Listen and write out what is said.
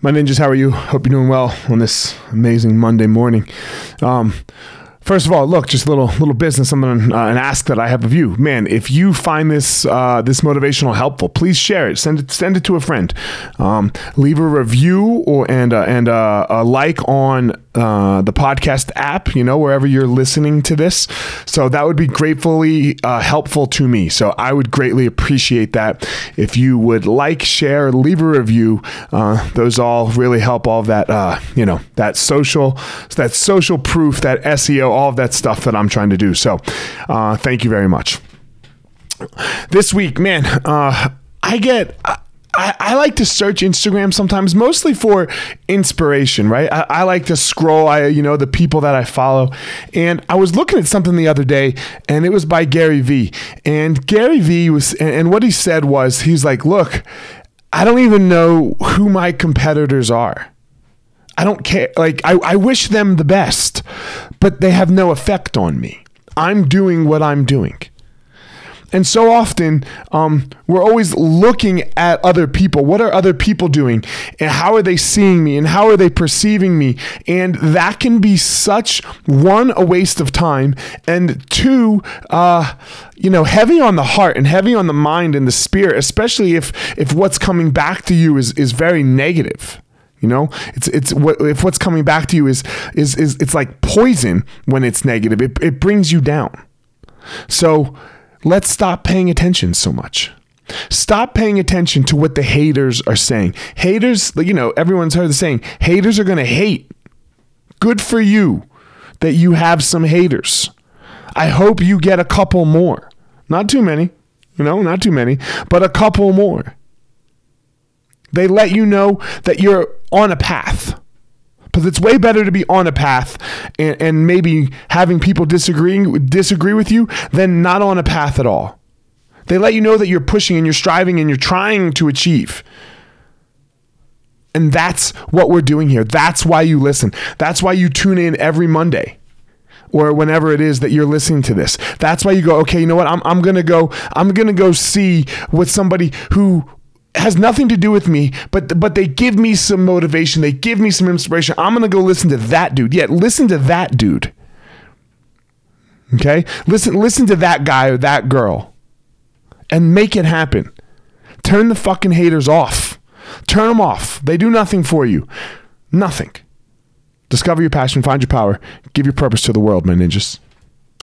My ninjas, how are you? Hope you're doing well on this amazing Monday morning. Um, First of all, look, just a little little business. I'm gonna uh, an ask that I have of you, man. If you find this uh, this motivational helpful, please share it. Send it send it to a friend. Um, leave a review or and uh, and uh, a like on uh, the podcast app. You know wherever you're listening to this. So that would be gratefully uh, helpful to me. So I would greatly appreciate that if you would like, share, leave a review. those all really help all that. you know that social that social proof that SEO all of that stuff that I'm trying to do. So, uh, thank you very much. This week, man, uh, I get. I, I, like to search Instagram sometimes, mostly for inspiration, right? I, I, like to scroll, I you know, the people that I follow. And I was looking at something the other day, and it was by Gary Vee. And Gary Vee was, and, and what he said was, he's like, look, I don't even know who my competitors are. I don't care. Like, I, I wish them the best, but they have no effect on me. I'm doing what I'm doing. And so often, um, we're always looking at other people. What are other people doing? And how are they seeing me? And how are they perceiving me? And that can be such one, a waste of time, and two, uh, you know, heavy on the heart and heavy on the mind and the spirit, especially if if what's coming back to you is is very negative. You know, it's it's what if what's coming back to you is is is it's like poison when it's negative. It it brings you down. So let's stop paying attention so much. Stop paying attention to what the haters are saying. Haters, you know, everyone's heard the saying, haters are going to hate. Good for you that you have some haters. I hope you get a couple more. Not too many, you know, not too many, but a couple more. They let you know that you're on a path. Because it's way better to be on a path and, and maybe having people disagreeing disagree with you than not on a path at all. They let you know that you're pushing and you're striving and you're trying to achieve. And that's what we're doing here. That's why you listen. That's why you tune in every Monday or whenever it is that you're listening to this. That's why you go, okay, you know what? I'm, I'm going to go, I'm going to go see what somebody who has nothing to do with me, but but they give me some motivation. They give me some inspiration. I'm gonna go listen to that dude. Yeah, listen to that dude. Okay, listen listen to that guy or that girl, and make it happen. Turn the fucking haters off. Turn them off. They do nothing for you. Nothing. Discover your passion. Find your power. Give your purpose to the world, my ninjas.